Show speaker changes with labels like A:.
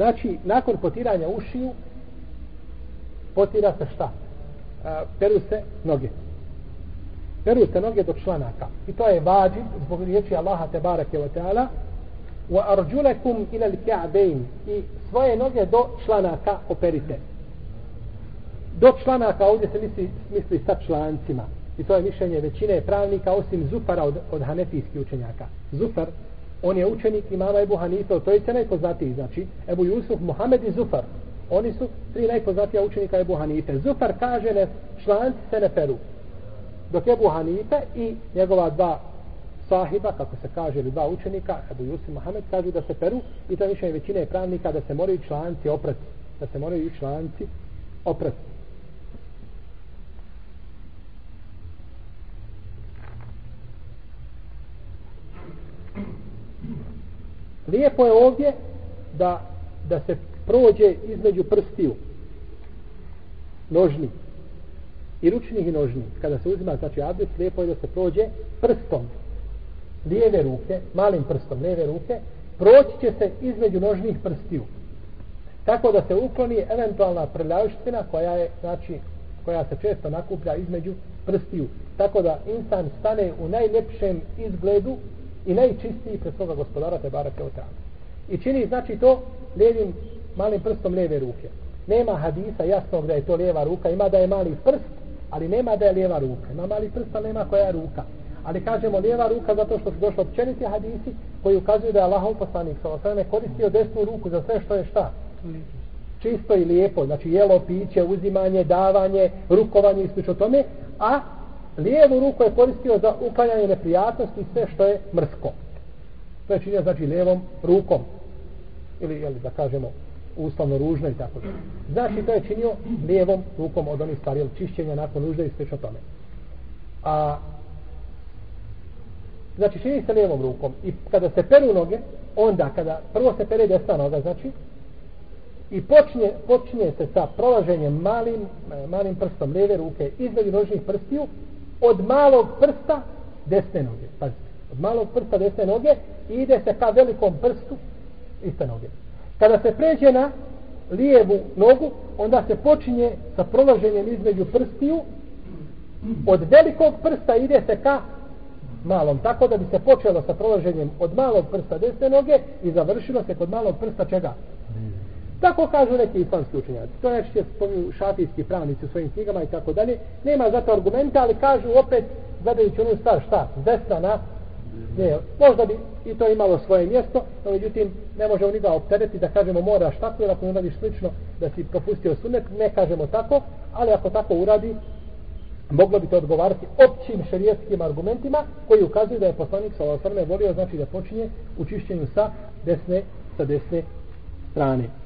A: Znači, nakon potiranja ušiju, potira se šta? A, peru se noge. Peru se noge do članaka. I to je vađib zbog riječi Allaha te barake wa ta'ala wa arjulakum ila al-ka'bayn i svoje noge do članaka operite. Do članaka ovdje se misli, misli sa člancima. I to je mišljenje većine pravnika osim Zufara od, od hanefijskih učenjaka. Zufar, on je učenik imama Ebu Hanife, to je najpoznatiji, znači Ebu Jusuf, Muhammed i Zufar. Oni su tri najpoznatija učenika Ebu Hanife. Zufar kaže ne, članci se ne peru. Dok Ebu Hanife i njegova dva sahiba, kako se kaže, ili dva učenika, Ebu Jusuf i Muhammed, kažu da se peru i to je mišljenje većine pravnika da se moraju članci oprati. Da se moraju članci oprati. Lijepo je ovdje da, da se prođe između prstiju nožni i ručnih i nožni. Kada se uzima znači abdest, lijepo je da se prođe prstom lijeve ruke, malim prstom lijeve ruke, proći će se između nožnih prstiju. Tako da se ukloni eventualna prljavština koja je, znači, koja se često nakuplja između prstiju. Tako da insan stane u najljepšem izgledu i najčistiji pred svoga gospodara te barake od I čini znači to lijevim malim prstom lijeve ruke. Nema hadisa jasnog da je to lijeva ruka, ima da je mali prst, ali nema da je lijeva ruka. Ima mali prst, ali nema koja je ruka. Ali kažemo lijeva ruka zato što su došli općeniti hadisi koji ukazuju da je Allahov poslanik sa osvrame koristio desnu ruku za sve što je šta? Čisto i lijepo, znači jelo, piće, uzimanje, davanje, rukovanje i sl. tome, a lijevu ruku je koristio za uklanjanje neprijatnosti i sve što je mrsko. To je činio znači lijevom rukom. Ili, jel, da kažemo, uslovno ružno i tako da. Znači, to je činio lijevom rukom od onih stvari, čišćenja nakon ružda i sve tome. A, znači, čini se lijevom rukom. I kada se peru noge, onda, kada prvo se pere desna noga, znači, i počne, počinje se sa prolaženjem malim, malim prstom lijeve ruke između nožnih prstiju, od malog prsta desne noge. Pazite, od malog prsta desne noge i ide se ka velikom prstu iste noge. Kada se pređe na lijevu nogu, onda se počinje sa prolaženjem između prstiju. Od velikog prsta ide se ka malom. Tako da bi se počelo sa prolaženjem od malog prsta desne noge i završilo se kod malog prsta čega? Tako kažu neki islamski učenjaci. To je što spominju šafijski pravnici u svojim knjigama i tako dalje. Nema za to argumenta, ali kažu opet, gledajući onu stvar, šta? Desna na Ne, možda bi i to imalo svoje mjesto, no međutim ne možemo ni da optereti da kažemo moraš tako jer ako ne radiš slično da si propustio sunet, ne kažemo tako, ali ako tako uradi, moglo bi to odgovarati općim šerijetskim argumentima koji ukazuju da je poslanik sa volio znači da počinje u čišćenju sa desne, sa desne strane.